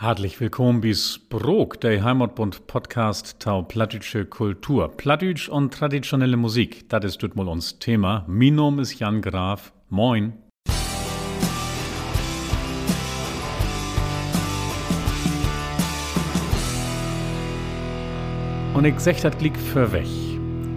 Herzlich willkommen bis Brok, der Heimatbund Podcast Tau Plattdütsche Kultur. Plattdütsch und traditionelle Musik, das ist mal uns Thema. Mein Name ist Jan Graf. Moin. Und ich sech dat Glick für weg.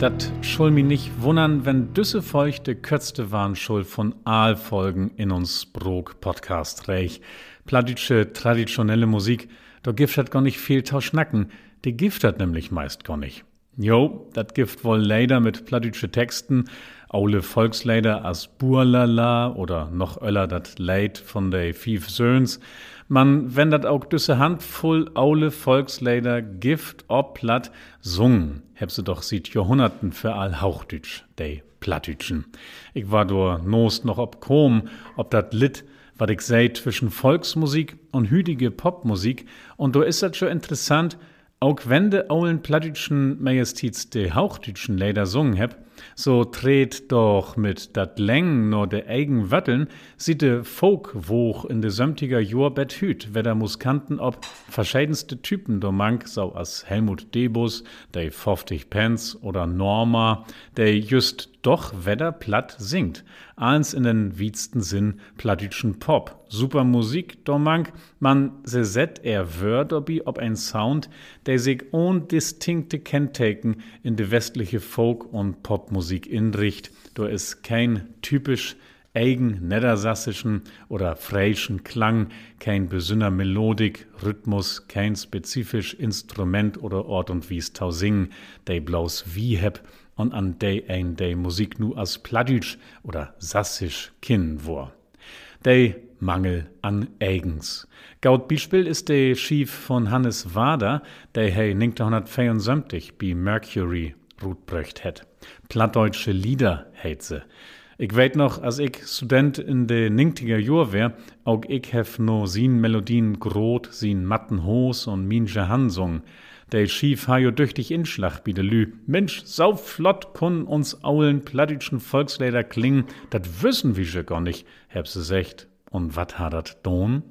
Dat schul mi nicht wundern, wenn düsse feuchte Kötzte waren schul von Aalfolgen in uns Brok Podcast reich plattdeutsche traditionelle Musik, da gift hat gar nicht viel tau schnacken, die gift hat nämlich meist gar nicht. Jo, dat gift wohl leider mit plattdeutsche Texten, aule Volksleider as Burlala oder noch öller dat Leid von de Fief Söhns. Man wendet auch düsse Handvoll aule Volksleider gift ob platt sungen. Heb sie doch sieht Jahrhunderten für all Hauchdütsch, de Plattdütschen. Ich war do nost noch ob kom, ob dat Lit was ich seh zwischen Volksmusik und hütige Popmusik. Und da ist das schon interessant, auch wenn de aulen plattdütschen Majestäts de hauchdütschen Lieder sungen heb, so tret doch mit dat Läng no de eigen Wötteln, sieht de Folkwoch in de sömtiger Jorbett hüt, wer da Muskanten ob verschiedenste Typen do mank, so as Helmut Debus, de 50 Pence oder Norma, de just doch wedder platt singt. Eins in den wietsten Sinn plattdütschen Pop. Super Musik, do mank, man se set er Wörter bi ob ein Sound, der sich ohn distinkte Kenntaken in de westliche Folk- und Popmusik inricht. Do is kein typisch eigen niedersassischen oder freischen Klang, kein besünner Melodik, Rhythmus, kein spezifisch Instrument oder Ort und Wies tau singen, dei blaus wie heb und an dei ein dei Musik nu as Plattdütsch oder sassisch kin wor. Dei Mangel an eigens. Gaut Beispiel ist der Schief von Hannes Wader, der hey 1974 bei Mercury rutbröcht het. Plattdeutsche Lieder heit se. Ich weet noch, als ich Student in de 90er Jahr wär, auch ich hef no sin Melodien grot, sin matten Hos und minche Hansung. Der Schief ha jo düchtig Inschlag bi de Lü. Mensch, sau flott kun uns aulen plattdütschen Volkslieder klingen, dat wissen wir schon gar nicht, hab se secht. Und wat ha dat don?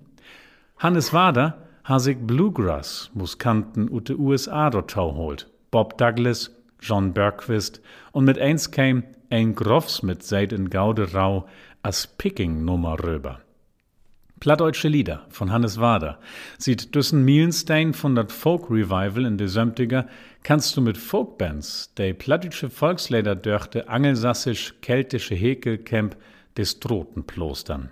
Hannes Wader ha sich Bluegrass Muskanten ut de USA dort tau holt. Bob Douglas, John Bergquist und mit eins käm ein Groffs mit seit in Gaude Rau as Picking-Nummer rüber. Plattdeutsche Lieder von Hannes Wader. Sieht Düssen Mielenstein von dat Folk Revival in de Sömtiger, kannst du mit Folkbands, de plattdeutsche Volkslieder dörchte angelsassisch-keltische Häkelcamp des Troten plostern.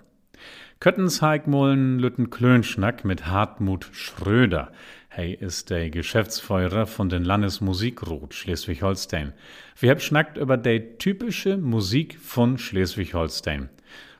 Köttens Heigmollen lütten Klönschnack mit Hartmut Schröder. Hey ist der Geschäftsführer von den Landesmusikrot Schleswig-Holstein. Wir hab schnackt über de typische Musik von Schleswig-Holstein.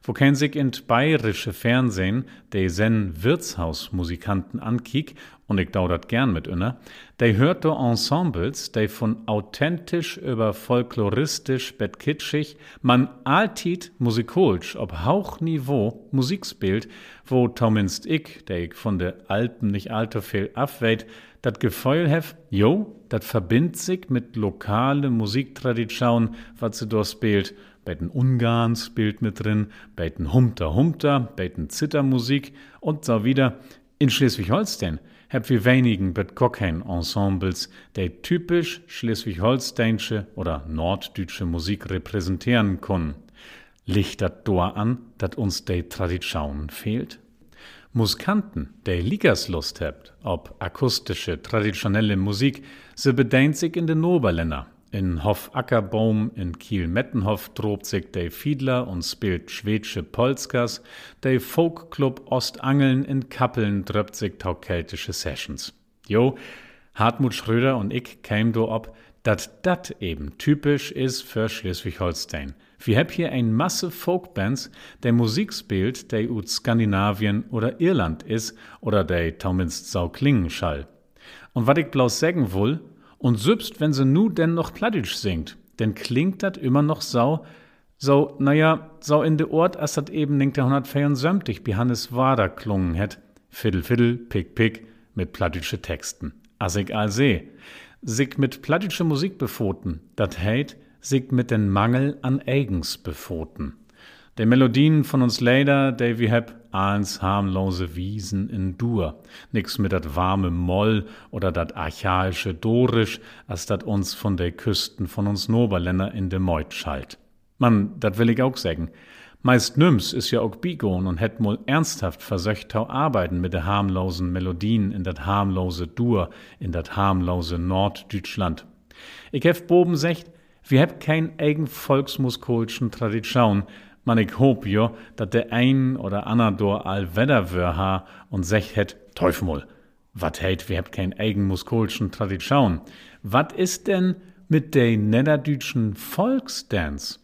Wo kein sich in bayerische Fernsehen de sen Wirtshausmusikanten ankiek, und ich daudert gern mit inner, de hört do Ensembles, de von authentisch über folkloristisch bet kitschig, man altit musikolisch ob Hauchniveau Musik spielt, wo zumindest ich, der ich von de Alpen nicht allzu viel abweit, dat Gefühl hef, jo, dat verbindt sich mit lokale Musiktradition, wat sie dort spielt, bei den Ungarn spielt mit drin, bei den Humter Humter, bei den Zittermusik und so wieder. In Schleswig-Holstein hab wir wenigen bet kein Ensembles, die typisch schleswig-holsteinsche oder norddeutsche Musik repräsentieren können. Licht dat Dor an, dat uns de Tradition fehlt? Musikanten, die Ligaslust habt, ob akustische, traditionelle Musik, se bedeint sich in den Oberländer. In Hof Ackerbaum in Kiel-Mettenhof drobt sich der Fiedler und spielt schwedische Polskas. Der Folkclub Ostangeln in Kappeln dröpt sich taukeltische Sessions. Jo, Hartmut Schröder und ich kämen do ob, dat dat eben typisch is für Schleswig-Holstein. Wir hab hier ein Masse Folkbands, der Musik spielt, der ut Skandinavien oder Irland is oder der zumindest sau klingen schall. Und wat ich bloß sagen will, und selbst wenn sie nu denn noch Plattdeutsch singt, denn klingt dat immer noch sau, so, naja, so in de Ort, as dat eben 1974 bi Hannes Wader klungen het. Fiddle, fiddle, pick, pick, mit plattdeutsche Texten. As ich all seh. Sich mit plattdeutsche Musik befoten, dat heit, sich mit den Mangel an eigens befoten. De Melodien von uns leider, de wie heb ahns harmlose Wiesen in Dur. Nix mit dat warme Moll oder dat archaische Dorisch, as dat uns von de Küsten von uns Noberländer in de Meut schallt. Man, dat will ich auch sagen. Meist Nüms is ja auch bigon und hätt mol ernsthaft versöcht tau arbeiten mit de harmlosen Melodien in dat harmlose Dur, in dat harmlose Norddeutschland. Ich hef boben secht, wir heb kein eigen volksmuskolschen Tradition, man ich hoop jo, dat der ein oder ander dor all Wedderwör ha und secht het, Teufmol, wat heit, wir heb kein eigen muskolschen Tradition. Wat is denn mit de niederdütschen Volksdance?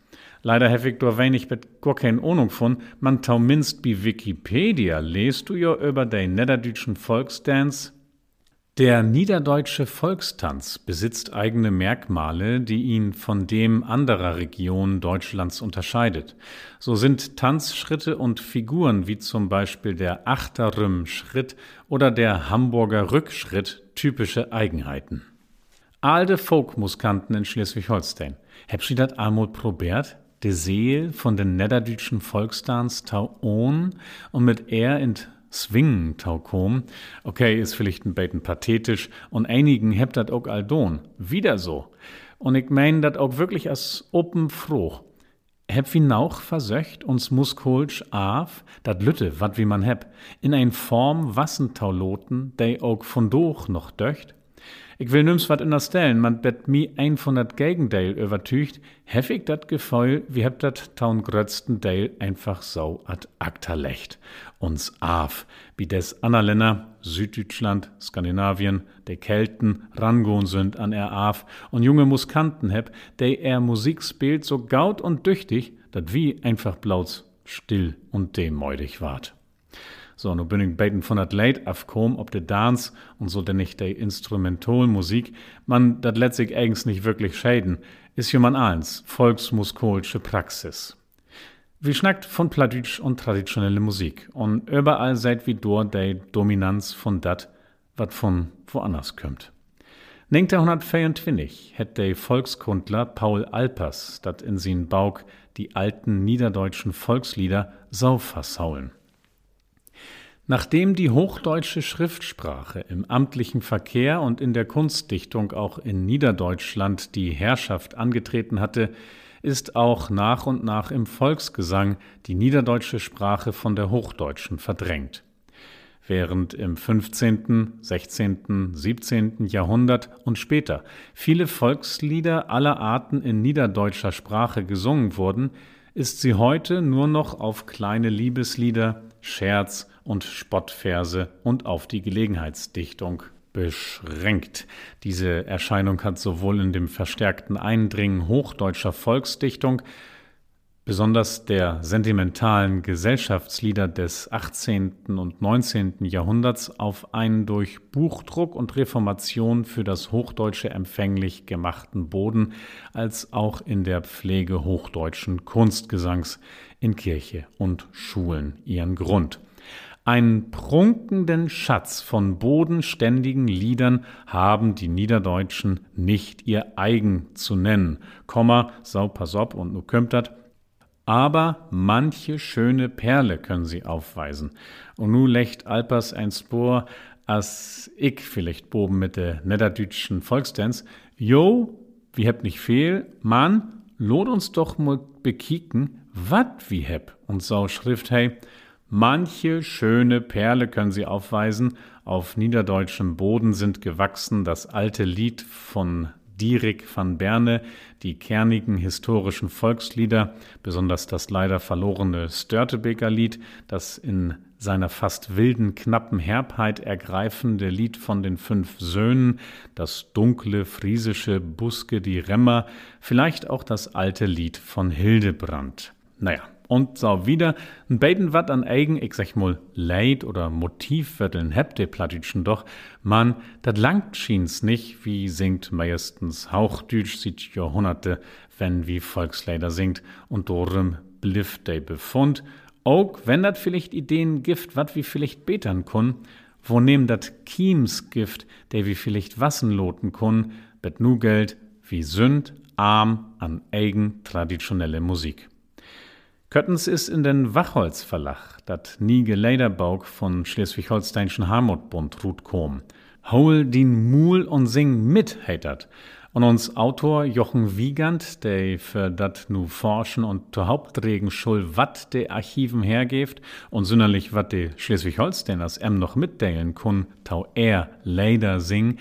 Leider habe ich da wenig mit gar keine Ahnung von. Man tau minst bi Wikipedia lest du ja über den niederdeutschen Volksdance. Der niederdeutsche Volkstanz besitzt eigene Merkmale, die ihn von dem anderer Regionen Deutschlands unterscheidet. So sind Tanzschritte und Figuren wie zum Beispiel der Achterrüm-Schritt oder der Hamburger Rückschritt typische Eigenheiten. Alde Folkmuskanten in Schleswig-Holstein. Habt ihr dat einmal probiert? De Seel von den niederdütschen Volksdans tau und mit er in Swingen tau kom. Okay, ist vielleicht ein bisschen pathetisch und einigen hebt dat auch aldon. Wieder so. Und ich mein dat auch wirklich als open froh. Heb wie nauch versöcht uns muskolsch af, dat Lütte, wat wie man heb, in ein Form Wassentauloten, dei auch von doch noch döcht, ich will nüms wat unterstellen, man bet mi ein von dat Gegendale übertücht, heffig dat Gefühl, wie hebt dat taun grötzten Dale einfach so ad acta lecht. Uns af, wie des Annaländer, Süddeutschland, Skandinavien, de Kelten rangohn sind an er af und junge Muskanten heb, de er Musik spielt so gaut und düchtig, dat wie einfach blauts still und demäudig ward. So, nu bin ich beten von dat Leid afkom, ob de Dance und so denn nicht de Instrumentalmusik, man dat lässt sich eigens nicht wirklich schäden, ist jemand eins, volksmuskolische Praxis. Wir schnackt von Pladütsch und traditionelle Musik und überall seid wie dort de Dominanz von dat, wat von woanders kommt. 1924 hätt der Volkskundler Paul Alpers dat in sin Bauk die alten niederdeutschen Volkslieder sau versaulen. Nachdem die hochdeutsche Schriftsprache im amtlichen Verkehr und in der Kunstdichtung auch in Niederdeutschland die Herrschaft angetreten hatte, ist auch nach und nach im Volksgesang die niederdeutsche Sprache von der hochdeutschen verdrängt. Während im 15., 16., 17. Jahrhundert und später viele Volkslieder aller Arten in niederdeutscher Sprache gesungen wurden, ist sie heute nur noch auf kleine Liebeslieder, Scherz und Spottverse und auf die Gelegenheitsdichtung beschränkt. Diese Erscheinung hat sowohl in dem verstärkten Eindringen hochdeutscher Volksdichtung besonders der sentimentalen Gesellschaftslieder des 18. und 19. Jahrhunderts auf einen durch Buchdruck und Reformation für das Hochdeutsche empfänglich gemachten Boden, als auch in der Pflege hochdeutschen Kunstgesangs in Kirche und Schulen ihren Grund. Einen prunkenden Schatz von bodenständigen Liedern haben die Niederdeutschen nicht ihr eigen zu nennen. Komma, sau, pass op und nu kömmt aber manche schöne Perle können sie aufweisen. Und nu lecht Alpers ein Spor, as ich vielleicht boben mit der niederdütschen Volksdance. Jo, wie hebt nicht fehl, Mann, lot uns doch mal bekicken, wat wie heb. Und so schrift hey, Manche schöne Perle können sie aufweisen. Auf niederdeutschem Boden sind gewachsen das alte Lied von Dierik van Berne, die kernigen historischen Volkslieder, besonders das leider verlorene Störtebeker Lied, das in seiner fast wilden, knappen Herbheit ergreifende Lied von den fünf Söhnen, das dunkle friesische Buske die Remmer, vielleicht auch das alte Lied von Hildebrand. Naja, und so wieder ein beiden wat an eigen, ich sag mal, Leid oder Motivwörteln habt ihr Plattitschen doch, man, dat langt schien's nicht, wie singt meistens Hauchdütsch sieht Jahrhunderte, wenn wie Volksleider singt und dorum bliff de Befund, auch wenn dat vielleicht Ideen gift, wat wie vielleicht betern kun, wo nehm dat Kiemsgift, der wie vielleicht Wassen loten kun, bet nu Geld wie Sünd, arm an eigen traditionelle Musik. Köttens ist in den Wachholz Verlag, dat nie Geleiderbauk von Schleswig-Holsteinschen Heimatbund Ruth kom. Hol din Mul und sing mit, heitert. Und uns Autor Jochen Wiegand, der für dat nu forschen und zur Hauptregen schul wat de Archiven hergeeft und sünderlich wat de Schleswig-Holsteiners em noch mitdeilen kun, tau er leider sing,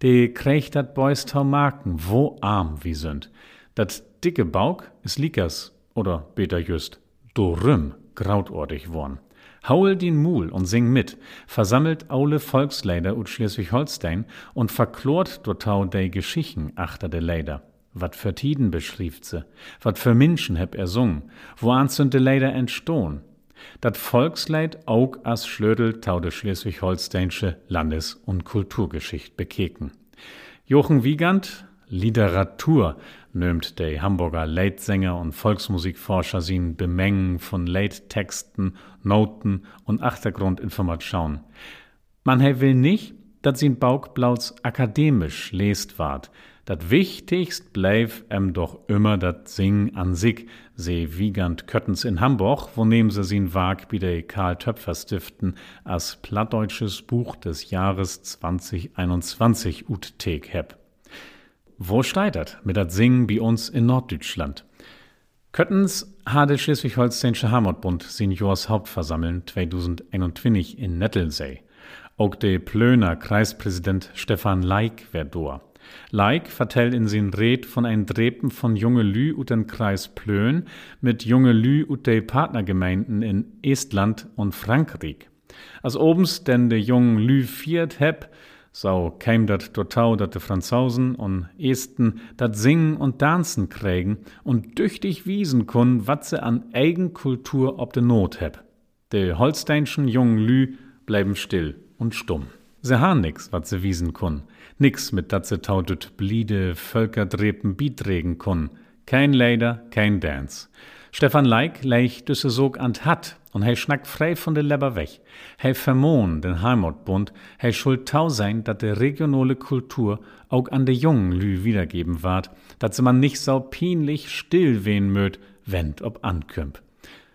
de kriegt dat Boys tau Marken, wo arm wie sind. Dat dicke Bauk is Likas, oder beter just, dorüm grautortig worn. Haul den Mul und sing mit, versammelt aule Volksleider ut Schleswig-Holstein und verklort dortau de Geschichten achter de Leider. Wat für Tiden beschrieft se, wat für Menschen heb er sung, wo sind de Leider entstohn. Dat Volksleid aug as Schlödel tau de Schleswig-Holsteinsche Landes- und Kulturgeschicht bekeken. Jochen Wiegand, Literatur nömt der Hamburger Leitsänger und Volksmusikforscher sin Bemengen von Leittexten, Noten und Achtergrundinformationen. Man he will nicht, dat sin Bauchblauts akademisch lest ward. Dat wichtigst bleif em doch immer dat Sing an sich, se Wiegand Köttens in Hamburg, wo nehmen se sin Wag bi der Karl Töpfer stiften, as plattdeutsches Buch des Jahres 2021 ut Teg heb. Wo steitert mit dat Singen bei uns in Norddeutschland? Köttens hatte Schleswig-Holsteinische Heimatbund Seniors Hauptversammeln 2021 in Nettelsee. Auch der Plöner Kreispräsident Stefan Leik wär dor. Leik vertellt in sin Red von ein Drepen von junge Lü ut den Kreis Plön mit junge Lü ut de Partnergemeinden in Estland und Frankreich. Als obens denn de jungen Lü viert heb, so käm dat dortau, dat de Franzosen und Esten dat singen und tanzen krägen und düchtig wiesen kun, wat se an Eigenkultur ob de Not heb. De holsteinschen jungen Lü bleiben still und stumm. Se han nix, wat se wiesen kun. Nix mit dat se tautet bliede Völkerdrepen bitregen kun. Kein Leider, kein Dance. Stefan Leik leich düsse sog ant hat und hei schnack frei von de Leber weg. Hei vermohn den Heimatbund, hei schuld tau sein, dat de regionale Kultur auch an de jungen Lü wiedergeben ward, dat se man nicht sau pinlich still wehen möt, wennt ob ankümp.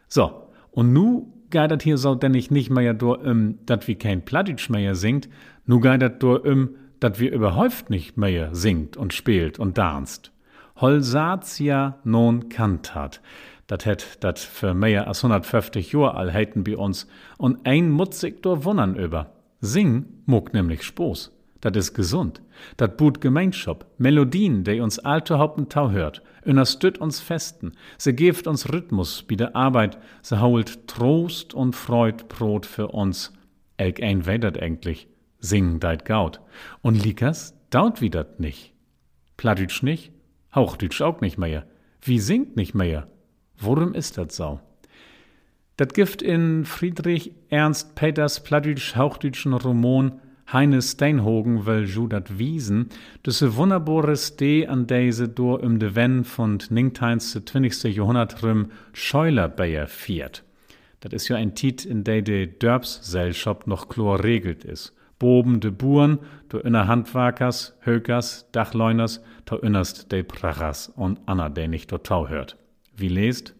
So, und nu geidert hier so denn ich nicht mehr dur um, dat wie kein Plattitsch mehr singt, nu geidert dur um, dat wir überhäuft nicht mehr singt und spielt und danst. Holsatia non cantat. Dat hätt dat für mehr als 150 Jahre all heiten bei uns und ein mutzig dur wundern über. Sing muck nämlich Spoß. Dat is gesund. Dat boot Gemeinschaft, Melodien, die uns alte Haupten tau hört, unterstützt uns festen, se geeft uns Rhythmus bi der Arbeit, se hault Trost und Freud Brot für uns. Elk ein wedert eigentlich, singen deit gaut. Und Likas daut wie nicht. Plattitsch nicht, Hauchdütsch auch nicht mehr. Wie singt nicht mehr? Worum ist das so? Das Gift in Friedrich Ernst Peters plattdeutsch-hauchdütschen Roman Heine Steinhogen will Judat wiesen, düsse wunderbare D an diese door um de Wenn von Ningteins 20. Jahrhundert rum Scheulerbayer fiert. Das ist ja ein Tit, in der de Dörbsgesellschaft noch chlor regelt is. Boben de Buren, do inner Handwerkers, Hökers, Dachleuners, to innerst de Prachers und Anna, de nicht tau hört. Wie lest?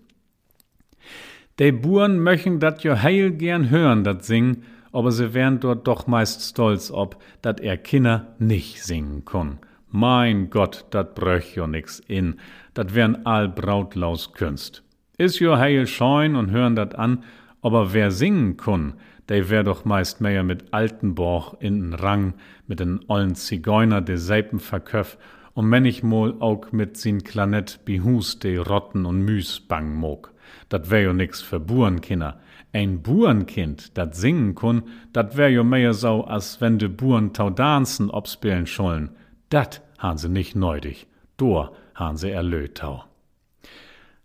De Buren möchten dat jo heil gern hören, dat singen, aber sie wären dort doch meist stolz ob, dat er Kinder nicht singen kun. Mein Gott, dat bröch jo nix in, dat wären all Brautlaus Künst. Is jo heil scheun und hören dat an, aber wer singen kun, der wär doch meist mehr mit Altenborch in den Rang, mit den ollen Zigeuner de Seipen verköff und manchmal auch mit sin Klanett Bihus de Rotten und Müs bang mog. Dat wär jo nix für Burenkinder. Ein Burenkind, dat singen kun, dat wär jo mehr so, als wenn de Buren taudanzen obspielen schollen. Dat han se nicht neudig. Dor han se erlötau.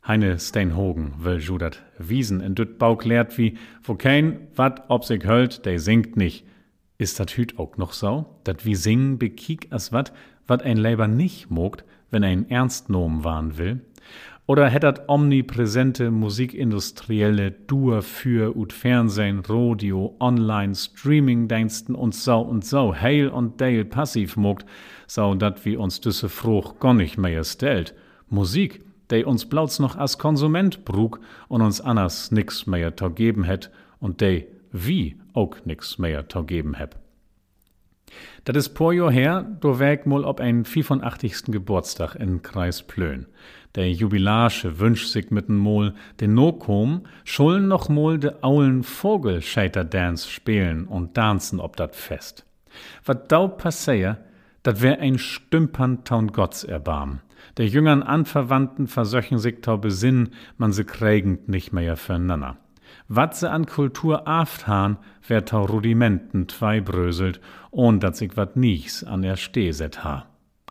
Heine Steinhogen will Judat Wiesen in düt Bauk lehrt wie, wo kein wat ob sich höllt, der singt nicht. Ist dat hüt auch noch so, dat wie singen bekiek as wat, wat ein Leiber nicht mogt, wenn ein ernst nomen waren will? Oder hättet omnipräsente musikindustrielle Dur für ut Fernsehen, Radio, Online, Streamingdiensten und so und so heil und dale passiv mogt, so dat wie uns düsse Fruch gar nicht mehr stellt. Musik der uns blauts noch als Konsument brug und uns anders nix mehr to geben het und der wie auch nix mehr to geben heb. Dat is paar Jahr her, do wäg mal ob ein 85. Geburtstag in Kreis Plön. Der Jubilarsche wünscht sich mit'n Mol den Nokom, schullen noch mol de aulen Vogelscheiter-Dance spielen und tanzen ob dat Fest. Wat dau passeie, dat wär ein Stümpern taun Gotts erbarm. Der jüngern Anverwandten versöchen sich tau besinn, man se krägend nicht mehr füreinander. Wat se an Kultur aft han, wär tau Rudimenten tweibröselt, ohn dat sich wat nichts an er Steh set ha.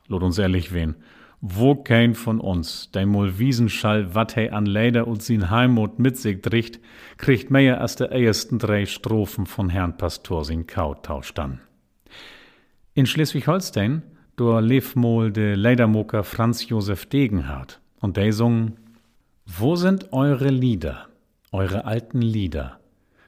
Lot uns ehrlich wen, wo kein von uns, dein mol Wiesenschall, wat he an Leider und sin Heimut mit sich dricht, kriegt mehr als der ersten drei Strophen von Herrn Pastor sin Kautausch dann. In Schleswig-Holstein, do lebt mol de Leidermoker Franz Josef Degenhardt, und der sung, Wo sind eure Lieder? Eure alten Lieder,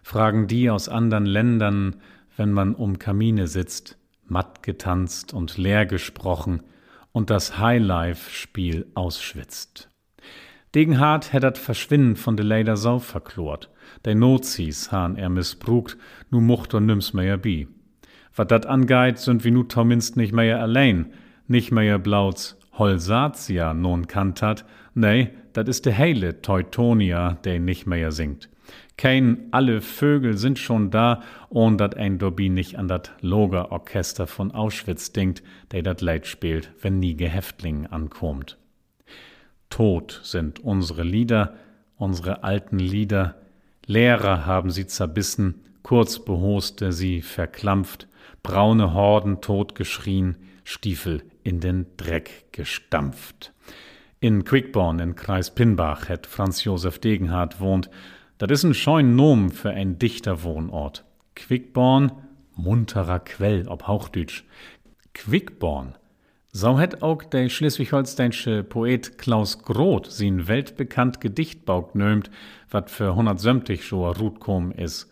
fragen die aus andern Ländern, wenn man um Kamine sitzt, matt getanzt und leer gesprochen und das Highlife-Spiel ausschwitzt. Degenhardt hättert Verschwinden von de Leider Sau verklort, de Nozis han er missbrugt, nu mucht und nimm's mehr bi. Wat dat angeit, sind wie nu Tomminst nicht mehr allein, nicht mehr blauts Holsatia non kantat, nee, dat is de heile Teutonia, der nicht mehr singt. Kein alle Vögel sind schon da, und dat ein Dobby nicht an dat Logerorchester von Auschwitz denkt, der dat Leid spielt, wenn nie Gehäftling ankommt. Tot sind unsere Lieder, unsere alten Lieder, Lehrer haben sie zerbissen, kurzbehoste sie verklampft, braune Horden totgeschrien, Stiefel in den Dreck gestampft. In Quickborn in Kreis Pinbach het Franz Josef Degenhardt wohnt. Dat is ein scheun Nom für ein Dichterwohnort. Quickborn, munterer Quell, ob Hauchdütsch. Quickborn. So het auch der schleswig-holsteinsche Poet Klaus Groth sin weltbekannt Gedicht baugt nömt, wat für 170 Joa Rutkom is.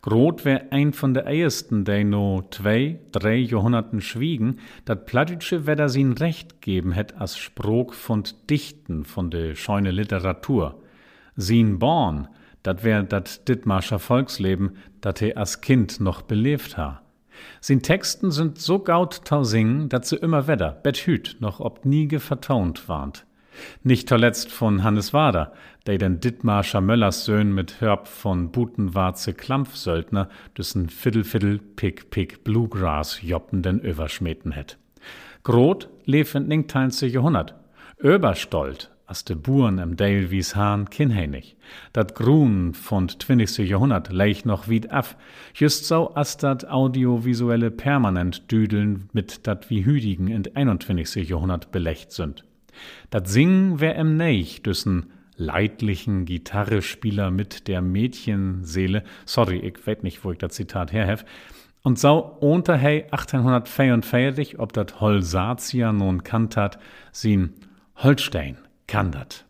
Groth wär ein von der ehesten, der no zwei, drei Jahrhunderten schwiegen, dat Plattdütsche wedder sin Recht geben hätt as Sprog von Dichten von de scheune Literatur. Sin Born, dat wär dat Dittmarscher Volksleben, dat he as Kind noch belebt ha. Sin Texten sind so gaut tau singen, dat se immer wedder, bethüt, noch ob nie vertont warnt. Nicht zuletzt von Hannes Wader, der den Dittmarscher Möllers Söhn mit Hörb von Butenwarze Klampfsöldner düssen Fiddle-Fiddle Pick-Pick Bluegrass joppenden überschmeten het. Groth lebt in 19. Jahrhundert. Öberstolt, as de Buren im Dale wies Hahn kinhänig. Dat Grun von 20. Jahrhundert leich noch wied af, just so as dat audiovisuelle permanent düdeln mit dat wie Hüdigen in 21. Jahrhundert belecht sind. Dat Singen wär em Neich, düssen leidlichen Gitarrespieler mit der Mädchenseele, sorry, ich weet nicht, wo ich das Zitat herhef, und sau unter hey 1844, ob dat Holsatia nun kantat, sin Holstein kandat.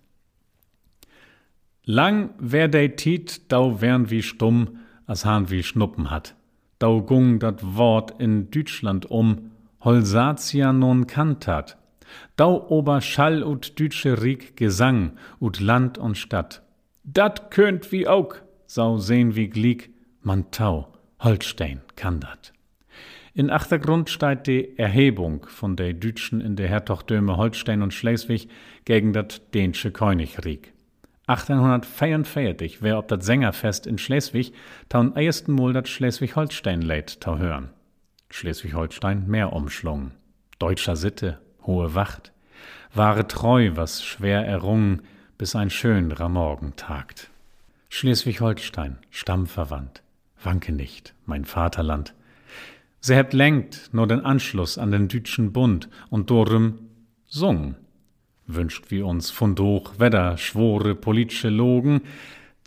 Lang wär de Tiet, dau wärn wie stumm, as hahn wie Schnuppen hat. Dau gung dat Wort in Deutschland um, Holsatia nun kantat. Dau ober Schall ut dütsche Rieg Gesang ut Land und Stadt. Dat könnt wie auch, sau sehn wie glieg, man tau, Holstein kann dat. In Achtergrund steigt die Erhebung von der Dütschen in der Hertogdöme Holstein und Schleswig gegen dat dänische Königreich. 1844 wär ob dat Sängerfest in Schleswig taun ersten Mal dat Schleswig-Holstein lädt tau hören. Schleswig-Holstein mehr umschlungen. Deutscher Sitte, hohe Wacht, wahre treu, was schwer errungen, bis ein schönerer Morgen tagt. Schleswig-Holstein, stammverwandt, wanke nicht, mein Vaterland. Sie hebt lenkt nur den Anschluss an den Dütschen Bund und dorem sung. Wünscht wie uns von doch Wedder schwore politische Logen,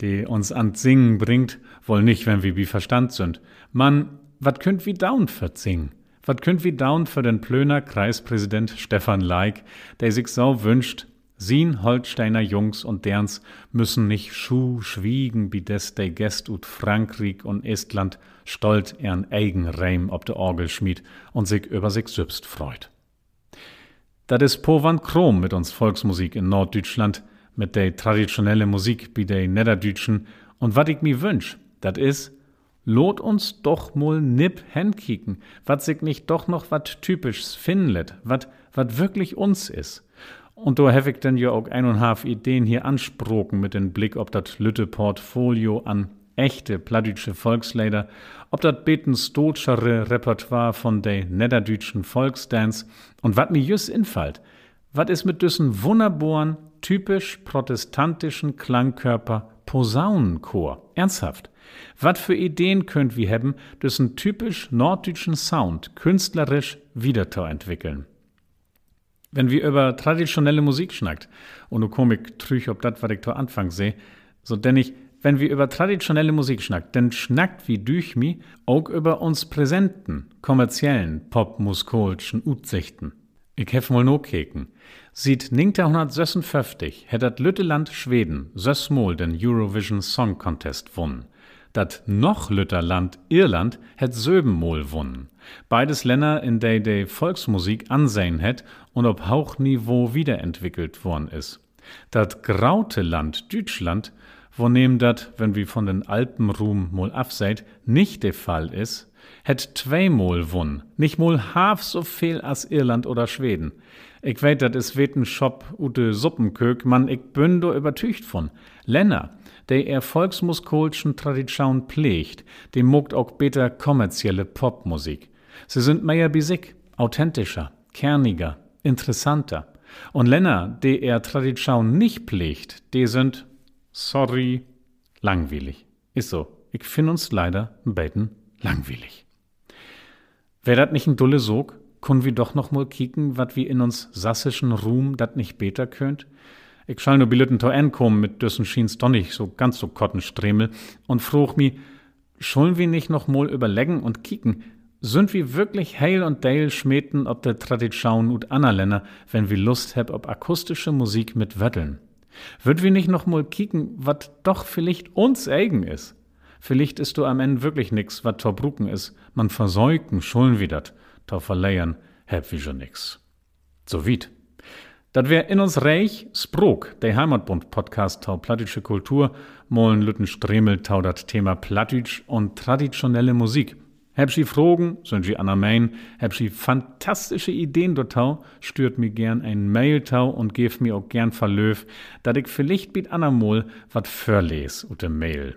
die uns an Singen bringt, wohl nicht, wenn wir wie Verstand sind. Man, wat könnt wie daun verzingen? Wat könnt wie daun für den Plöner Kreispräsident Stefan Leik, der sich so wünscht, Sien Holsteiner Jungs und derns müssen nicht schuh schwiegen, wie des de Gäst ut Frankreich und Estland stolt ern eigen Reim ob de Orgel schmied und sich über sich selbst freut. Dat is Povan Krom mit uns Volksmusik in Norddeutschland, mit der traditionelle Musik wie der Niederdütschen. Und wat ich mi wünsch, dat is, lot uns doch mol nipp henkicken, wat sich nicht doch noch wat typischs findet, wat, wat wirklich uns is. Und da hab ich dann ja auch ein und halb Ideen hier ansproken mit dem Blick ob dat Lütte Portfolio an echte plattdütsche Volkslieder, ob dat beten stotschere Repertoire von de niederdütschen Volksdance und wat mir jüss infallt, wat is mit düssen wunderboren, typisch protestantischen Klangkörper Posaunenchor? Ernsthaft. Wat für Ideen könnt wir haben, düssen typisch norddütschen Sound künstlerisch wieder entwickeln? Wenn wir über traditionelle Musik schnackt, und nu Komik trüch ob dat, was ich da Anfang seh, so denn ich, wenn wir über traditionelle Musik schnackt, denn schnackt wie durch mi auch über uns präsenten, kommerziellen, popmuskolischen Utsichten. Ich hef mal no keken. Sieht 1956 hätt dat Lütteland Schweden sösmol den Eurovision Song Contest won. Dat noch Lütterland Irland hätt Söbenmol won. Beides Länder, in der die Volksmusik ansehen hätt und auf Hauchniveau wiederentwickelt worden is. Dat graute Land Deutschland, wo nehm dat, wenn wir von den Alpenruhm mol abseid, nicht der Fall is, hätt zweimal won, nicht mol half so viel als Irland oder Schweden. Ich weet, dat is weten Shop ute Suppenkök, man ich bin do übertücht von. Länder, der er volksmuskolschen Tradition pflegt, dem mogt auch beter kommerzielle Popmusik. Sie sind mehr bisig, authentischer, kerniger, interessanter. Und Länder, die er Tradition nicht pflegt, die sind, sorry, langweilig. Ist so. Ich finde uns leider bisschen langweilig. Wär dat nicht ein dulle Sog, können wir doch noch mal kicken, wat wir in uns sassischen Ruhm dat nicht beter könnt? Ich schall nur billeten to ankommen mit düssen Schiens doch nicht so ganz so Kottenstremel und fruch mi, schullen wir nicht noch mal überlegen und kicken, sind wir wirklich heil und dale schmeten ob der Tradition und Annaländer, wenn wir Lust heb ob akustische Musik mit Wetteln? Würd wir nicht noch mal kicken, wat doch vielleicht uns eigen is? Vielleicht ist du am Ende wirklich nix, wat Torbrucken is. Man versäugen schulden wir dat. To verleiern heb wir schon nix. So wied. Dat wär in uns Reich Sprog, der Heimatbund-Podcast tau plattische Kultur, mollen Lütten Stremel tau dat Thema Plattitsch und traditionelle Musik. Heb sie Fragen, sind sie an Main, heb sie fantastische Ideen dortau, stört mir gern ein Mail-Tau und gef mir auch gern verlöf, dat ich vielleicht bit anamol wat verles ut Mail.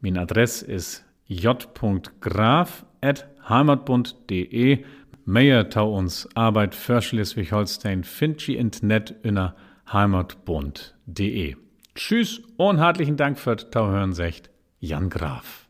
Min Adress ist j.graf.heimatbund.de. Meier tau uns Arbeit für Schleswig-Holstein findschi net inner heimatbund.de. Tschüss und herzlichen Dank für Tauhören secht. Jan Graf.